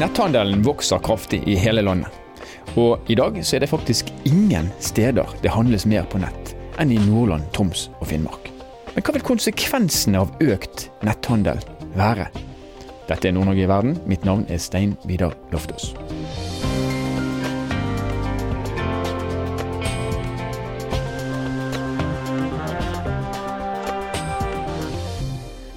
Netthandelen vokser kraftig i hele landet. Og i dag så er det faktisk ingen steder det handles mer på nett enn i Nordland, Troms og Finnmark. Men hva vil konsekvensene av økt netthandel være? Dette er Nord-Norge i verden. Mitt navn er Stein Vidar Loftaas.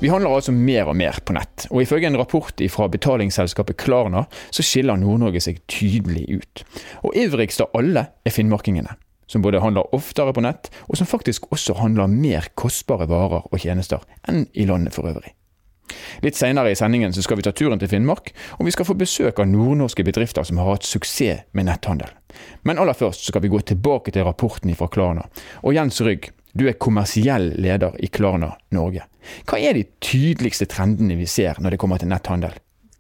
Vi handler altså mer og mer på nett, og ifølge en rapport fra betalingsselskapet Klarna, så skiller Nord-Norge seg tydelig ut. Og ivrigst av alle er finnmarkingene, som både handler oftere på nett, og som faktisk også handler mer kostbare varer og tjenester enn i landet for øvrig. Litt senere i sendingen så skal vi ta turen til Finnmark, og vi skal få besøk av nordnorske bedrifter som har hatt suksess med netthandel. Men aller først skal vi gå tilbake til rapporten fra Klarna. Og Jens Rygg, du er kommersiell leder i Klarna Norge. Hva er de tydeligste trendene vi ser når det kommer til netthandel?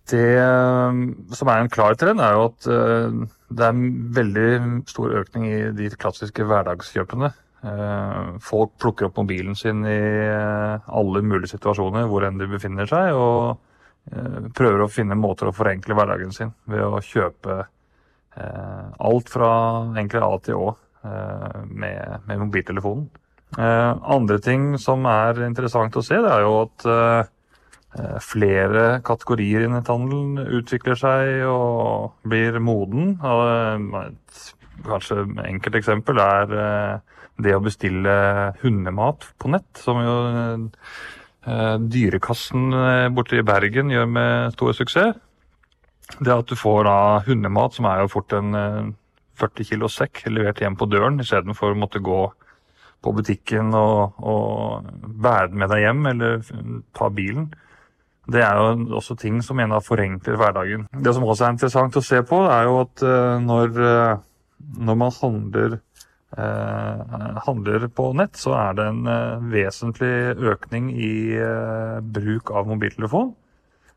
Det eh, som er en klar trend, er jo at eh, det er en veldig stor økning i de klassiske hverdagskjøpene. Eh, folk plukker opp mobilen sin i alle mulige situasjoner hvor enn de befinner seg, og prøver å finne måter å forenkle hverdagen sin ved å kjøpe alt fra egentlig A til Å med mobiltelefonen. Eh, andre ting som er interessant å se, det er jo at eh, flere kategorier i netthandelen utvikler seg og blir moden. Et kanskje enkelt eksempel er eh, det å bestille hundemat på nett, som jo Dyrekassen borte i Bergen gjør med stor suksess. Det at du får da hundemat, som er jo fort en 40 kg sekk, levert hjem på døren istedenfor å måtte gå på butikken og, og bære den med deg hjem, eller ta bilen. Det er jo også ting som en av forenkler hverdagen. Det som også er interessant å se på, er jo at uh, når, uh, når, man handler, uh, handler, på nett, så er det en vesentlig økning i bruk av mobiltelefon.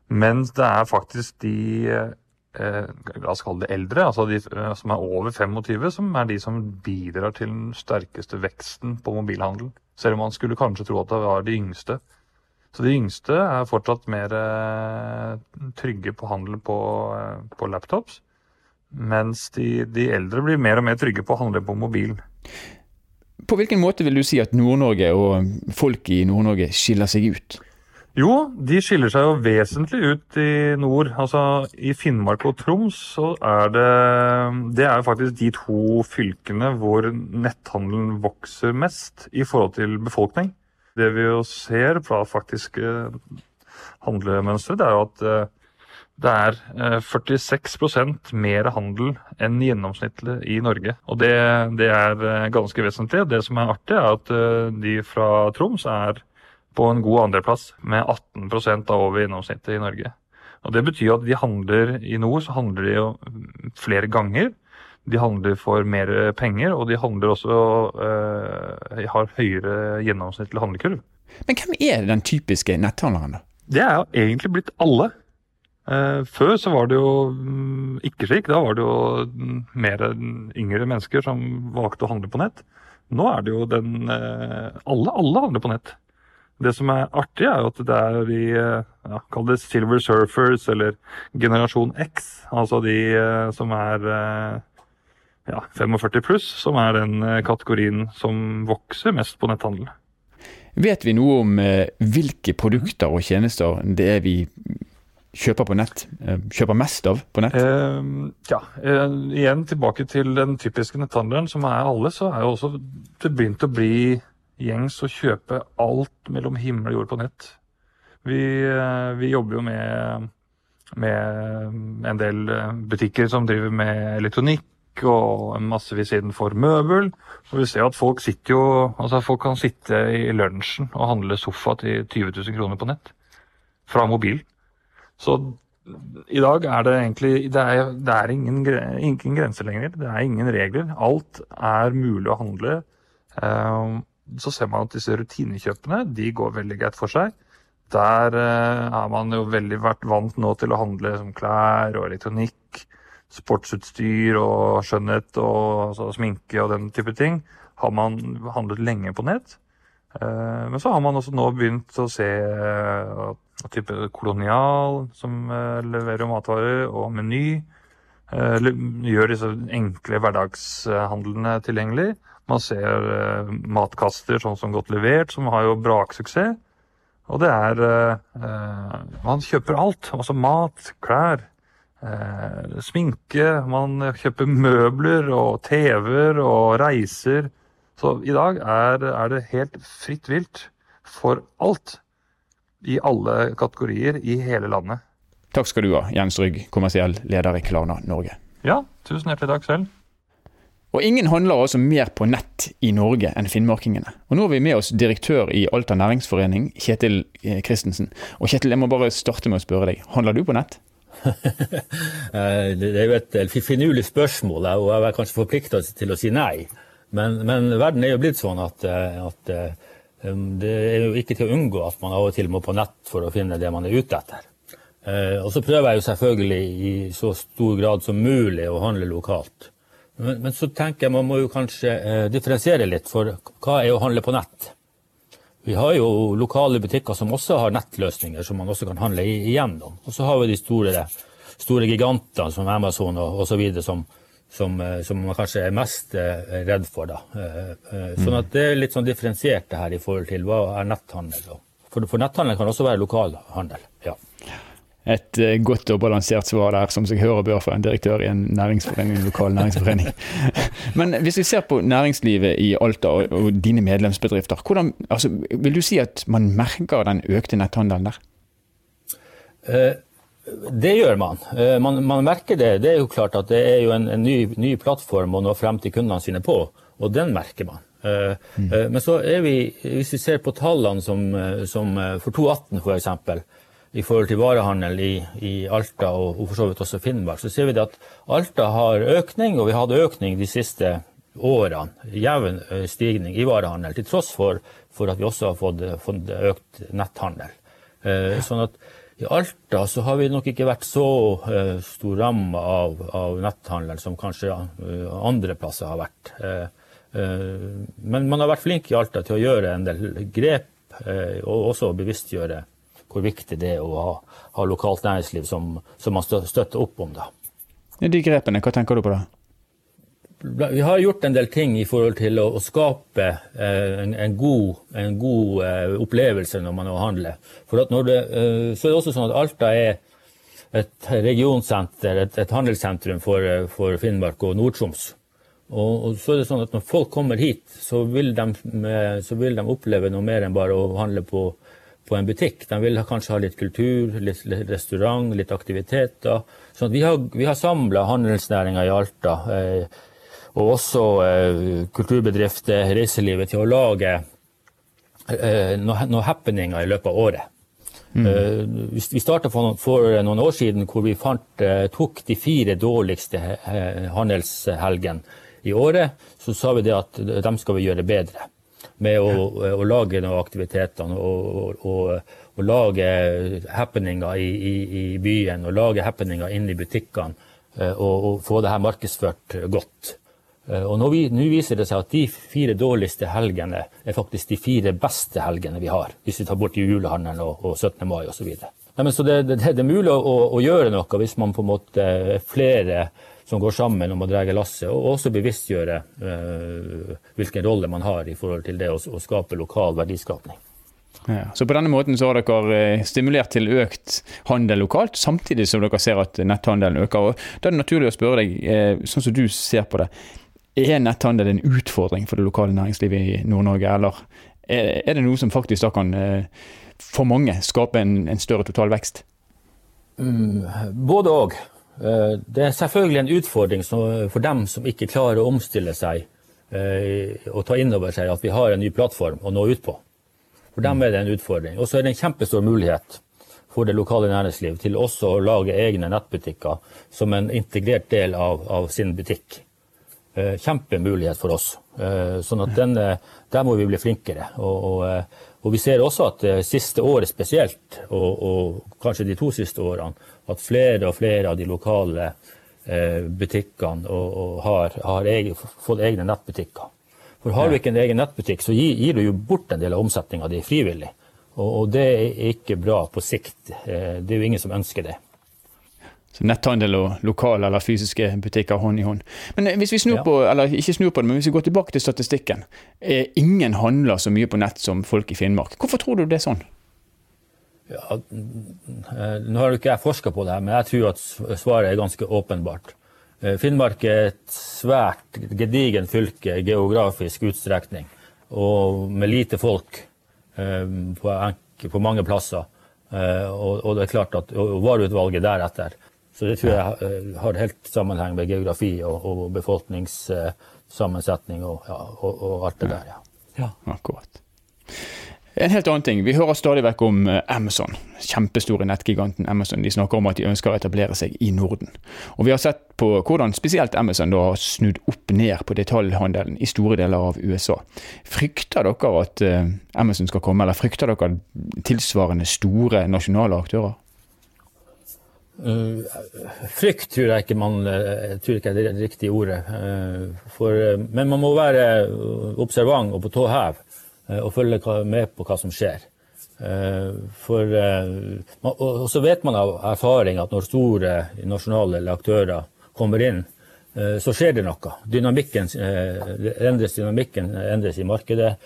Mens det er faktisk de eh, la oss kalle det eldre, altså de eh, som er over 25, som er de som bidrar til den sterkeste veksten på mobilhandel. Selv om man skulle kanskje tro at det var de yngste. Så de yngste er fortsatt mer eh, trygge på handel på, eh, på laptops. Mens de, de, eldre blir mer og mer trygge på å handle på mobil. På hvilken måte vil du si at Nord-Norge og folk i Nord-Norge skiller seg ut? Jo, de skiller seg jo vesentlig ut i nord. Altså I Finnmark og Troms så er det Det er jo faktisk de to fylkene hvor netthandelen vokser mest i forhold til befolkning. Det vi jo ser fra faktiske handlemønstre, det er jo at eh, det er 46 eh, mer handel enn gjennomsnittlig i Norge. Og det, det er eh, ganske vesentlig. Det som er artig, er at de fra Troms er på en god andreplass med 18 av over gjennomsnittet i Norge. Og Det betyr at de handler i nord så handler de jo flere ganger. De handler for mer penger, og de handler også øh, har høyere gjennomsnittlig handlekurv. Men hvem er den typiske netthandleren, da? Det er jo egentlig blitt alle. Uh, før så var det jo um, ikke slik. Da var det jo um, mer yngre mennesker som valgte å handle på nett. Nå er det jo den uh, Alle, alle handler på nett. Det som er artig, er jo at det er de ja, Kall det Silver Surfers eller generasjon X. Altså de eh, som er eh, ja, 45 pluss, som er den eh, kategorien som vokser mest på netthandel. Vet vi noe om hvilke produkter og tjenester det er vi kjøper på nett, kjøper mest av på nett? Eh, ja, igjen tilbake til den typiske netthandelen, som er alle, så er jo også det begynt å bli gjengs å kjøpe alt mellom himmel og jord på nett. Vi, eh, vi jobber jo med, med en del eh, butikker som driver med elektronikk og massevis innenfor møbel. Og vi ser at folk sitter jo Altså folk kan sitte i lunsjen og handle sofa til 20 000 kroner på nett. Fra mobil. Så i dag er det egentlig Det er, det er ingen, ingen grenser lenger. Det er ingen regler. Alt er mulig å handle. Um, så ser man at disse rutinekjøpene de går veldig greit for seg. Der eh, har man jo veldig vært vant nå til å handle som klær og elektronikk, sportsutstyr og skjønnhet og altså, sminke og den type ting. Har man handlet lenge på nett. Eh, men så har man også nå begynt å se type Kolonial, som leverer matvarer, og Meny. Gjør disse enkle hverdagshandlene tilgjengelig. Man ser matkaster sånn som Godt levert, som har jo braksuksess. Og det er Man kjøper alt. Altså mat, klær, eh, sminke, man kjøper møbler og TV-er og reiser. Så i dag er, er, det helt fritt vilt for alt i alle kategorier i hele landet. Takk skal du ha, Jens Rygg, kommersiell leder i Klarna Norge. Ja, tusen hjertelig takk selv. Og ingen handler altså mer på nett i Norge enn finnmarkingene. Og nå har vi med oss direktør i Alta næringsforening, Kjetil eh, Christensen. Og Kjetil, jeg må bare starte med å spørre deg, handler du på nett? Eh, det er jo et finurlig spørsmål, og jeg er kanskje forplikta til å si nei. Men, men, verden er jo blitt sånn at, eh, at, eh, um, det er jo ikke til å unngå at man av og til må på nett for å finne det man er ute etter. Og så prøver jeg jo selvfølgelig i så stor grad som mulig å handle lokalt. Men, men så tenker jeg man må jo kanskje differensiere litt, for hva er å handle på nett? Vi har jo lokale butikker som også har nettløsninger som man også kan handle igjennom. Og så har vi de store, store gigantene som Amazon og osv. Som, som, eh, som, man kanskje er mest eh, redd for. Da. Eh, sånn at det er litt sånn differensiert det her i forhold til hva er netthandel. For, for netthandel kan også være lokalhandel. ja et eh, godt og balansert svar der, som seg hører bør fra en direktør i en næringsforening, en lokal næringsforening. Men hvis vi ser på næringslivet i Alta og, og dine medlemsbedrifter, hvordan, altså, vil du si at man merker den økte netthandelen der? Eh, det gjør man. Eh, man. man. merker det. Det er jo klart at det er jo en, en ny, ny, plattform å nå frem til kundene sine på, og den merker man. Mm. Men så er vi, hvis vi ser på tallene som, som for 2018 f.eks., i forhold til varehandel i, i Alta og, og, for så vidt også Finnmark, så ser vi at Alta har økning, og vi har hatt økning de siste årene. Jevn stigning i varehandel, til tross for, for at vi også har fått, fått økt netthandel. Eh, sånn at i Alta så har vi nok ikke vært så uh, stor ramme av, av, netthandel som kanskje uh, andre plasser har vært. Men man har vært flink i Alta til å gjøre en del grep, og også bevisstgjøre hvor viktig det er å ha, ha lokalt næringsliv som, som, man støtter opp om. Da. De grepene, hva tenker du på da? Vi har gjort en del ting i forhold til å, å skape eh, en, en, god, en god eh, opplevelse når man handler. For det, eh, så er det også sånn at Alta er et regionsenter, et, et handelssentrum for, eh, for, Finnmark og Nord-Troms. Og, så er det sånn at Når folk kommer hit, så vil, de, eh, så vil de oppleve noe mer enn bare å handle på på en butikk. De vil kanskje ha litt kultur, litt restaurant, litt aktiviteter. Så vi har, vi har samla handelsnæringa i Alta, eh, og også eh, kulturbedrifter, reiselivet, til å lage eh, noen noe happeninger i løpet av året. Mm. Eh, vi starta for, for, noen år siden hvor vi fant, eh, tok de fire dårligste handelshelgene i året. Så sa vi det at dem skal vi gjøre bedre med å, å lage noen aktiviteter og, og, og, lage happeninger i, i, i, byen og lage happeninger inne i butikkene eh, og, og få det her markedsført godt. Eh, og nå, nå, viser det seg at de fire dårligste helgene er faktisk de fire beste helgene vi har, hvis vi tar bort julehandelen og, og 17. mai osv. Så, så det, det, det, er mulig å, å, gjøre noe hvis man på en måte er flere som går sammen om å dra lasset, og også bevisstgjøre uh, hvilken rolle man har i forhold til det å, å skape lokal verdiskapning. Ja, så på denne måten så har dere eh, stimulert til økt handel lokalt, samtidig som dere ser at netthandelen øker. og Da er det naturlig å spørre deg, eh, sånn som du ser på det, er netthandel en utfordring for det lokale næringslivet i Nord-Norge, eller er det noe som faktisk da kan for mange skape en, en større total vekst? Mm, både òg. Eh, det er selvfølgelig en utfordring for dem som ikke klarer å omstille seg eh, og ta inn over seg at vi har en ny plattform å nå ut på. For dem er det en utfordring. Og så er det en kjempestor mulighet for det lokale næringsliv til også å lage egne nettbutikker som en integrert del av, av sin butikk. Eh, kjempemulighet for oss. Sånn at den, der må vi bli flinkere. Og, og, og vi ser også at siste året spesielt, og, og kanskje de to siste årene, at flere og flere av de lokale eh, butikkene og, og har, har egen, fått egne nettbutikker. For Har du ikke en egen nettbutikk, så gir, gir, du jo bort en del av omsetninga di frivillig. Og det er ikke bra på sikt. Det er jo ingen som ønsker det. Så netthandel og lokale eller fysiske butikker hånd i hånd. Men hvis vi snur på, eller ikke snur på det, men hvis vi går tilbake til statistikken. Ingen handler så mye på nett som folk i Finnmark. Hvorfor tror du det er sånn? Ja, nå har ikke jeg forska på det, her, men jeg tror at svaret er ganske åpenbart. Eh, Finnmark er et svært gedigen fylke geografisk utstrekning, og med lite folk eh, på, på mange plasser. Eh, og, det er klart at vareutvalget deretter så det tror jeg eh, har helt sammenheng med geografi og, og befolkningssammensetning og, ja, og, og, alt det der. Ja. ja. Akkurat. En helt annen ting. Vi hører stadig vekk om eh, Amazon. Kjempestore nettgiganten Amazon. De snakker om at de ønsker å etablere seg i Norden. Og Vi har sett på hvordan spesielt Amazon da har snudd opp ned på detaljhandelen i store deler av USA. Frykter dere at eh, Amazon skal komme, eller frykter dere tilsvarende store nasjonale aktører? Uh, frykt tror jeg ikke man uh, tror ikke er det riktige ordet. Uh, for, men man må være observant og på tå hev og følge med på hva som skjer. For, og så vet man av erfaring at når store nasjonale aktører kommer inn, så skjer det noe. Dynamikken endres, dynamikken endres i markedet.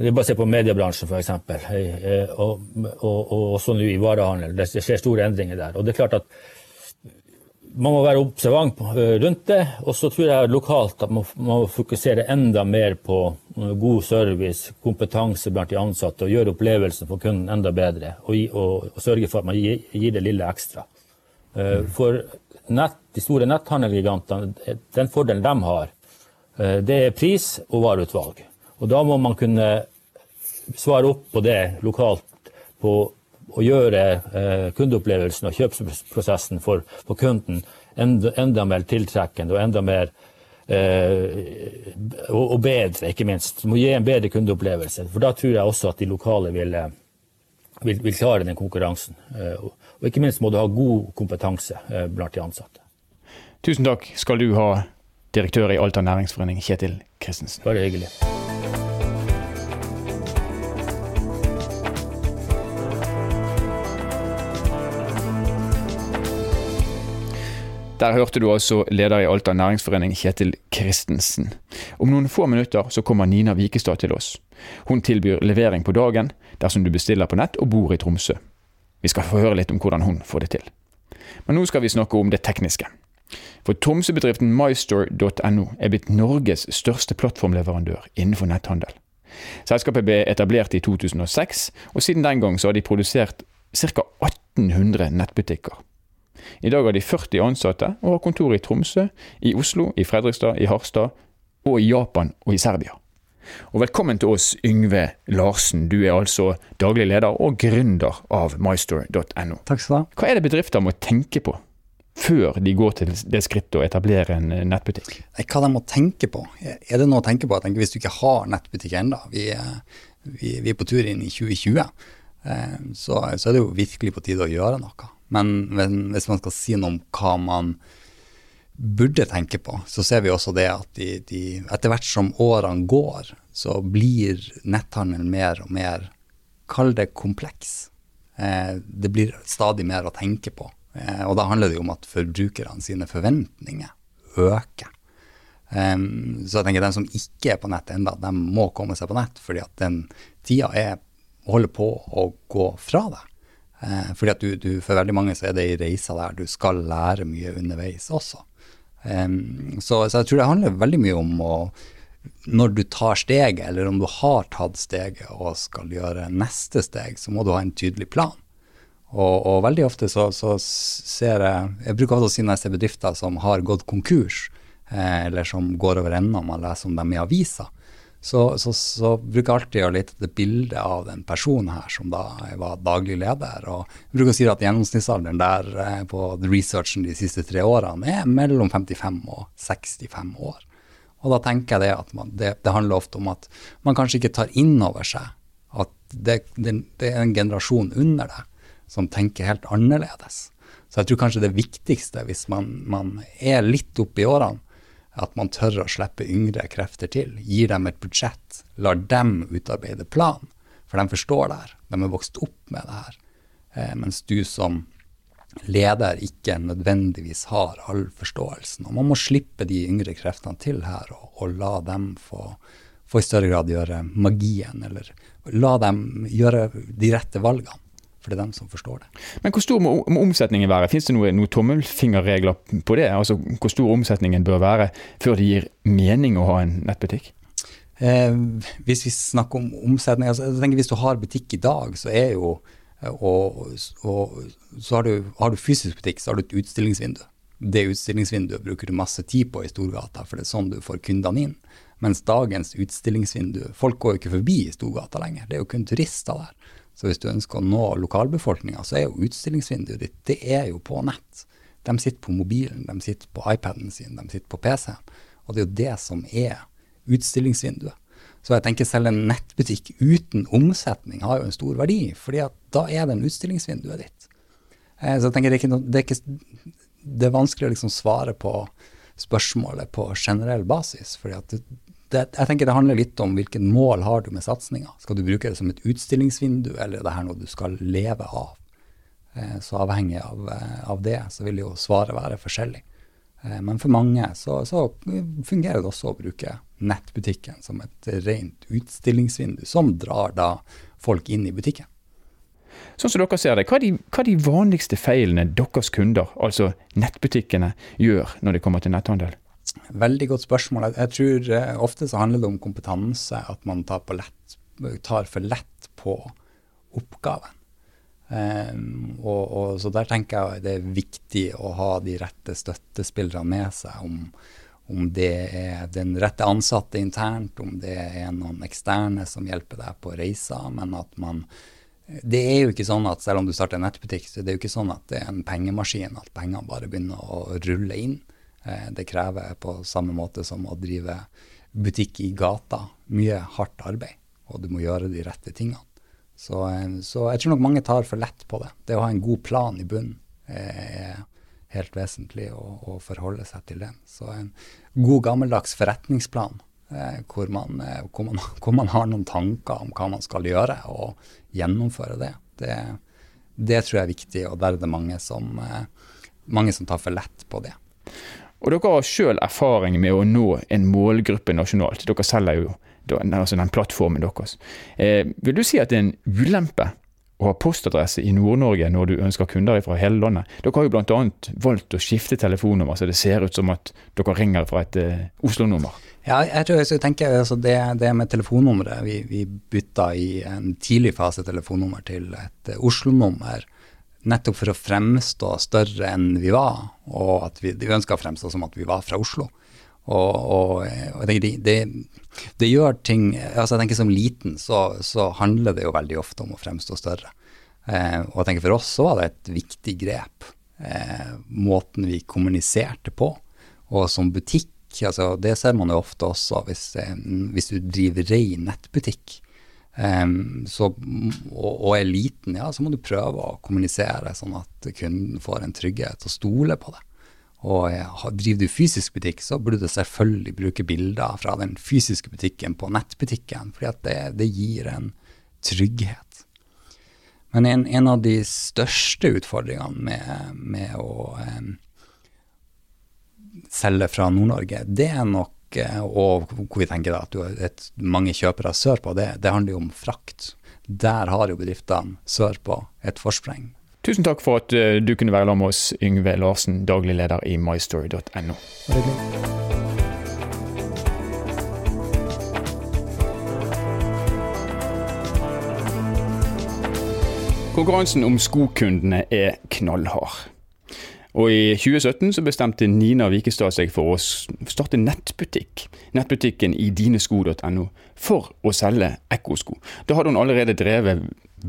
Det er bare å se på mediebransjen f.eks. Eh, og, og, og også nå i varehandel. Det skjer store endringer der. Og det er klart at man må være observant eh, rundt det. Og så tror jeg lokalt at man må fokusere enda mer på eh, god service, kompetanse blant de ansatte, og gjøre opplevelsen for kunden enda bedre. Og, og, og sørge for at man gir, gir det lille ekstra. For nett, de store netthandelgigantene, den fordelen de har, det er pris og vareutvalg. Og da må man kunne svare opp på det lokalt på å gjøre eh, kundeopplevelsen og kjøpsprosessen for, for kunden enda, enda, mer tiltrekkende og enda mer eh, og, og, bedre, ikke minst. Må gi en bedre kundeopplevelse. For da tror jeg også at de lokale vil, eh, vil, vil klare den konkurransen. Eh, og, og, ikke minst må du ha god kompetanse eh, blant de ansatte. Tusen takk skal du ha, direktør i Alta næringsforening, Kjetil Christensen. Bare hyggelig. Der hørte du altså leder i Alta næringsforening, Kjetil Christensen. Om noen få minutter så kommer Nina Vikestad til oss. Hun tilbyr levering på dagen dersom du bestiller på nett og bor i Tromsø. Vi skal få høre litt om hvordan hun får det til. Men nå skal vi snakke om det tekniske. For Tromsø-bedriften mystore.no er blitt Norges største plattformleverandør innenfor netthandel. Selskapet ble etablert i 2006, og siden den gang så har de produsert ca. 1800 nettbutikker. I dag har de 40 ansatte og har kontor i Tromsø, i Oslo, i Fredrikstad, i Harstad og i Japan og i Serbia. Og velkommen til oss, Yngve Larsen. Du er altså daglig leder og gründer av mystore.no. Takk skal du ha. Hva er det bedrifter må tenke på før de går til det skrittet å etablere en eh, nettbutikk? Hva de må tenke på? Er det noe å tenke på? Jeg tenker Hvis du ikke har nettbutikk ennå, vi, vi, vi, er på tur inn i 2020, eh, så, så er det jo virkelig på tide å gjøre noe. Men, hvis man skal si noe om hva man burde tenke på, så ser vi også det at de, de, etter hvert som årene går, så blir netthandelen mer og mer, kall det kompleks. Eh, det blir stadig mer å tenke på. Eh, og da handler det jo om at forbrukerne sine forventninger øker. Eh, så jeg tenker de som ikke er på nett ennå, de må komme seg på nett, fordi at den tida er, holder på å gå fra deg. Eh, fordi at du, du, for veldig mange så er det i reiser der du skal lære mye underveis også. Um, så, så, jeg tror det handler veldig mye om å Når du tar steget, eller om du har tatt steget og skal gjøre neste steg, så må du ha en tydelig plan. Og, og veldig ofte så, så, ser jeg Jeg bruker også å si når jeg ser bedrifter som har gått konkurs, eh, eller som går over ende, man leser om dem i aviser så, så, så, bruker jeg alltid å lete etter bildet av den personen her som da var daglig leder. Og jeg bruker å si at gjennomsnittsalderen der eh, på researchen de siste tre årene er mellom 55 og 65 år. Og da tenker jeg det at man, det, det, handler ofte om at man kanskje ikke tar inn over seg at det, det, det er en generasjon under deg som tenker helt annerledes. Så jeg tror kanskje det viktigste hvis man, man er litt oppe i årene, at man tør å slippe yngre krefter til. Gir dem et budsjett, lar dem utarbeide plan. For de forstår det her. De er vokst opp med det her. Eh, mens du som leder ikke nødvendigvis har all forståelsen. Og man må slippe de yngre kreftene til her, og, og la dem få, få, i større grad gjøre magien, eller la dem gjøre de rette valgene. For det er dem som forstår det. Men hvor stor må, må omsetningen være? Fins det noen noe tommelfingerregler på det? Altså hvor stor omsetningen bør være før det gir mening å ha en nettbutikk? Eh, hvis vi snakker om omsetning, altså, jeg tenker hvis du har butikk i dag, så er jo og, og så har du, har du, fysisk butikk, så har du et utstillingsvindu. Det utstillingsvinduet bruker du masse tid på i Storgata, for det er sånn du får kundene inn. Mens dagens utstillingsvindu Folk går jo ikke forbi i Storgata lenger, det er jo kun turister der. Så hvis du ønsker å nå lokalbefolkninga, så er jo utstillingsvinduet ditt det er jo på nett. De sitter på mobilen, de sitter på iPaden sin, de sitter på PC-en. Og det er jo det som er utstillingsvinduet. Så jeg tenker selv en nettbutikk uten omsetning har jo en stor verdi, fordi da er det en utstillingsvinduet ditt. Eh, så jeg tenker det er, noe, det er, ikke, det er vanskelig å liksom svare på spørsmålet på generell basis. fordi at det, det, jeg tenker det handler litt om hvilket mål har du med satsinga. Skal du bruke det som et utstillingsvindu, eller er det her noe du skal leve av? Eh, så avhengig av, eh, av det, så vil jo svaret være forskjellig. Men for mange så, så fungerer det også å bruke nettbutikken som et rent utstillingsvindu, som drar da folk inn i butikken. Sånn som dere ser det, Hva er de, hva er de vanligste feilene deres kunder, altså nettbutikkene, gjør når det kommer til netthandel? Veldig godt spørsmål. Jeg tror eh, ofte så handler det om kompetanse, at man tar, lett, tar for lett på oppgaven. Um, og, og, så der tenker jeg det er viktig å ha de rette støttespillerne med seg om, om det er den rette ansatte internt, om det er noen eksterne som hjelper deg på reiser. Men at man Det er jo ikke sånn at selv om du starter en nettbutikk, så det er jo ikke sånn at det er en pengemaskin, at pengene bare begynner å rulle inn. Eh, det krever på samme måte som å drive butikk i gata mye hardt arbeid, og du må gjøre de rette tingene. Så, eh, så jeg tror nok mange tar for lett på det. Det å ha en god plan i bunnen er helt vesentlig å, å, forholde seg til den. Så en god, gammeldags forretningsplan eh, hvor, man, eh, hvor, man, hvor, man, har noen tanker om hva man skal gjøre, og gjennomføre det. Det, det tror jeg er viktig, og der er det mange som, eh, mange som tar for lett på det. Og Dere har sjøl erfaring med å nå en målgruppe nasjonalt. Dere selger jo altså den plattformen deres. Eh, vil du si at det er en ulempe å ha postadresse i Nord-Norge når du ønsker kunder fra hele landet. Dere har jo bl.a. valgt å skifte telefonnummer, så det ser ut som at dere ringer fra et eh, Oslo-nummer. Ja, jeg tror jeg tenker altså det, det, med telefonnummeret Vi, vi bytta i en tidlig fase telefonnummer til et uh, Oslo-nummer. Nettopp for å fremstå større enn vi var, og at vi, vi ønska å fremstå som at vi var fra Oslo. Og, og, og det, det, det, gjør ting altså jeg tenker Som liten så, så, handler det jo veldig ofte om å fremstå større. Eh, og jeg tenker For oss så var det et viktig grep. Eh, måten vi kommuniserte på. Og som butikk, altså det ser man jo ofte også hvis, eh, hvis du driver rein nettbutikk. Um, så, og, og, er liten, ja, så må du prøve å kommunisere sånn at kunden får en trygghet og stole på det. Og driver du fysisk butikk, så burde du selvfølgelig bruke bilder fra den fysiske butikken på nettbutikken, fordi at det, det gir en trygghet. Men en, en, av de største utfordringene med, med å um, selge fra Nord-Norge, det er nok eh, og hvor vi tenker at du har et, mange kjøpere sørpå, det, det handler jo om frakt. Der har jo bedriftene sørpå et forspreng. Tusen takk for at eh, du kunne være sammen med oss, Yngve Larsen, daglig leder i mystory.no. Konkurransen om skokundene er knallhard. Og I 2017 så bestemte Nina Vikestad seg for å starte nettbutikk. Nettbutikken dinesko.no for å selge ekkosko. Da hadde hun allerede drevet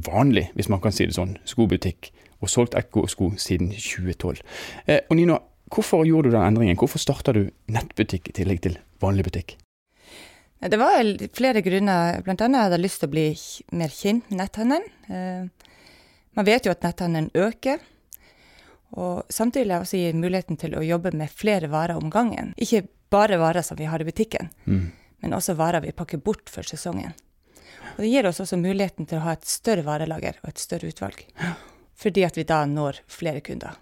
vanlig, hvis man kan si det sånn, skobutikk og solgt ekkosko siden 2012. Eh, og Nina, hvorfor gjorde du den endringen? Hvorfor starta du nettbutikk i tillegg til vanlig butikk? Det var flere grunner. Annet hadde jeg lyst til å bli mer kjent med netthandelen. Eh, man vet jo at netthandelen øker. Og samtidig vil jeg også gi muligheten til å jobbe med flere varer om gangen. Ikke bare varer som vi har i butikken, mm. men også varer vi pakker bort for sesongen. Og det gir oss også muligheten til å ha et større varelager og et større utvalg. Fordi at vi da når flere kunder.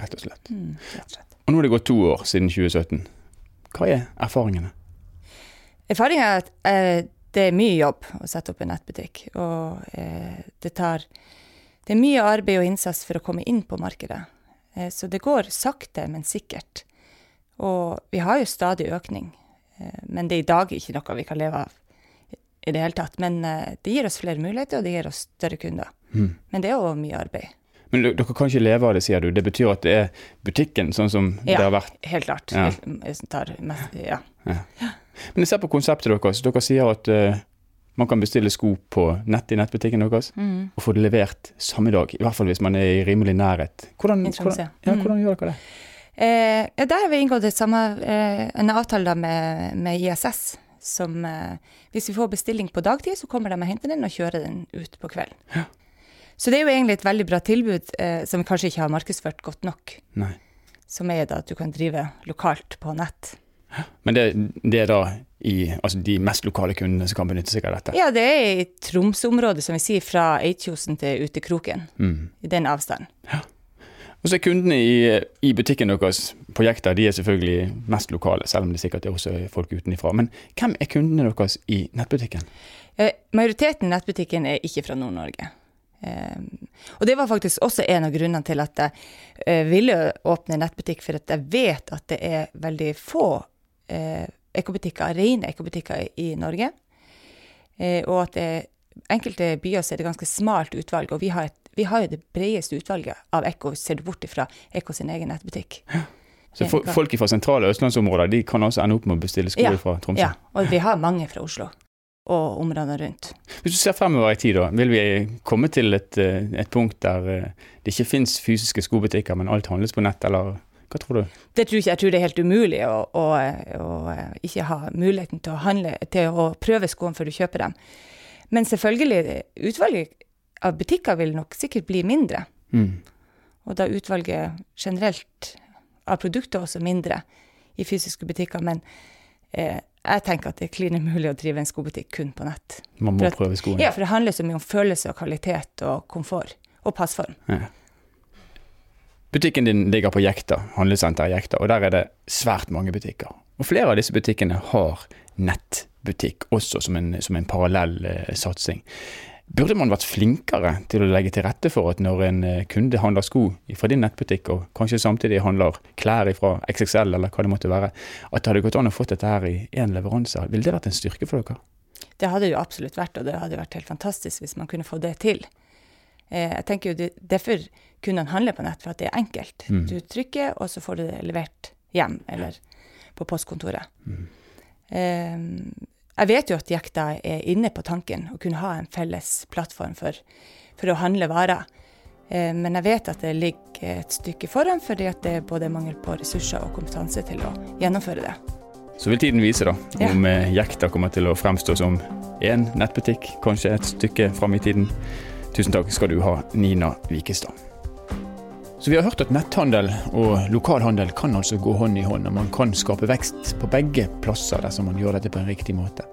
Rett og slett. Mm, rett og slett. Og nå er det gått to år siden 2017. Hva er erfaringene? Erfaringen er at eh, det er mye jobb å sette opp en nettbutikk. Og eh, det tar Det er mye arbeid og innsats for å komme inn på markedet. Eh, så det går sakte, men sikkert. Og vi har jo stadig økning. Eh, men det er i dag ikke noe vi kan leve av i det hele tatt. Men eh, det gir oss flere muligheter, og det gir oss større kunder. Mm. Men det er òg mye arbeid. Men dere kan ikke leve av det, sier du. Det betyr at det er butikken, sånn som det har vært. Helt klart. Ja. Helt, mest, ja. Men jeg ser på konseptet deres. Dere sier at eh, man kan bestille sko på nett i nettbutikken deres, Mm. og få det levert samme dag. I hvert fall hvis man er i rimelig nærhet. Hvordan, hvordan, ja, hvordan, Mm. gjør dere det? Eh, der har vi inngått samme, eh, en avtale med, med ISS. Som eh, hvis vi får bestilling på dagtid, så kommer de og henter den og kjører den ut på kvelden. Så det er jo egentlig et veldig bra tilbud eh, som vi kanskje ikke har markedsført godt nok. Nei. Som er da at du kan drive lokalt på nett. Men det, det er da i, altså de mest lokale kundene som kan benytte seg av dette? Ja, det er i Tromsø-området, som vi sier, fra Eidkjosen til Utekroken. Mm. I den avstanden. Og så er kundene i, i butikken deres på Jekta de er selvfølgelig mest lokale, selv om det sikkert er også folk utenfra. Men hvem er kundene deres i nettbutikken? Eh, majoriteten i nettbutikken er ikke fra Nord-Norge. Eh, og det var faktisk også en av grunnene til at jeg eh, ville åpne nettbutikk, for at jeg vet at det er veldig få ekobutikker, rene ekobutikker i Norge. Eh, og at det, enkelte byer så er det ganske smalt utvalg, og vi har, et, vi har jo det bredeste utvalget av ekko, ser du bort ifra ekko sin egen nettbutikk. Så for, Folk fra sentrale østlandsområder de kan også ende opp med å bestille sko Ja, fra Tromsø? Ja, og vi har mange fra Oslo og områdene rundt. Hvis du ser fremover i tid, da, vil vi komme til et, eh, et punkt der eh, det ikke fins fysiske skobutikker, men alt handles på nett, eller hva tror du? Det tror ikke, jeg tror det er helt umulig å, å, å ikke ha muligheten til å, handle, til å prøve skoene før du kjøper dem. Men selvfølgelig, utvalget av butikker vil nok sikkert bli mindre. Mm. Og da utvalget generelt av produkter også mindre i fysiske butikker. Men eh, jeg tenker at det er klin umulig å drive en skobutikk kun på nett. Man må at- prøve skoene. Ja, for det handler så mye om følelse og kvalitet og komfort. Og passform. Butikken din ligger på Jekta, handlesenteret Jekta, og der er det svært mange butikker. Og flere av disse butikkene har nettbutikk også som en, som en parallell eh, satsing. Burde man vært flinkere til å legge til rette for at når en eh, kunde handler sko fra din nettbutikk, og kanskje samtidig handler klær fra XXL eller hva det måtte være, at det hadde gått an å få dette her i én leveranse? Ville det vært en styrke for dere? Det hadde jo absolutt vært, og det hadde vært helt fantastisk hvis man kunne få det til. Eh, jeg tenker jo det, Derfor kunne han handle på nett, for at det er enkelt. Mm. Du trykker, og så får du det levert hjem eller på postkontoret. Eh, jeg vet jo at Jekta er inne på tanken å kunne ha en felles plattform for, for å handle varer. Eh, men jeg vet at det ligger et stykke foran, fordi at det er både mangel på ressurser og kompetanse til å gjennomføre det. Så vil tiden vise da, om ja. Jekta kommer til å fremstå som én nettbutikk, kanskje et stykke fram i tiden. Tusen takk skal du ha, Nina Vikestad. Så vi har hørt at netthandel og lokalhandel kan altså gå hånd i hånd, og man kan skape vekst på begge plasser dersom man gjør dette på en riktig måte.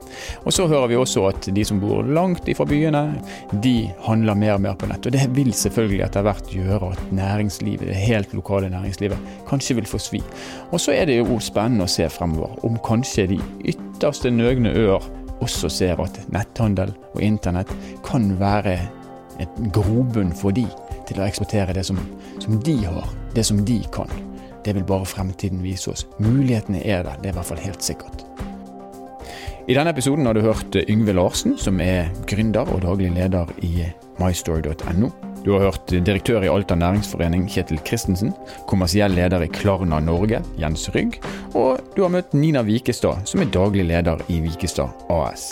Og så hører vi også at de som bor langt ifra byene, de handler mer og mer på nett. Og det vil selvfølgelig etter hvert gjøre at næringslivet, det helt lokale næringslivet, kanskje vil få svi. Og så er det jo spennende å se fremover om kanskje de ytterste nøgne øer også ser at netthandel og internett kan være et grobunn for de til å eksportere det som, som de har, det som de kan. Det vil bare fremtiden vise oss. Mulighetene er der, det er i hvert fall helt sikkert. I denne episoden har du hørt Yngve Larsen, som er gründer og daglig leder i mystory.no. Du har hørt direktør i Alta næringsforening, Kjetil Christensen, kommersiell leder i Klarna Norge, Jens Rygg, og du har møtt Nina Vikestad, som er daglig leder i Vikestad AS.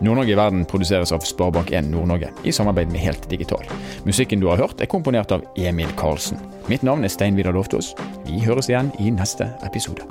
Nord-Norge i verden produseres av Sparebank1 Nord-Norge i samarbeid med Helt Digital. Musikken du har hørt er komponert av Emil Karlsen. Mitt navn er Stein Vidar Loftaas. Vi høres igjen i neste episode.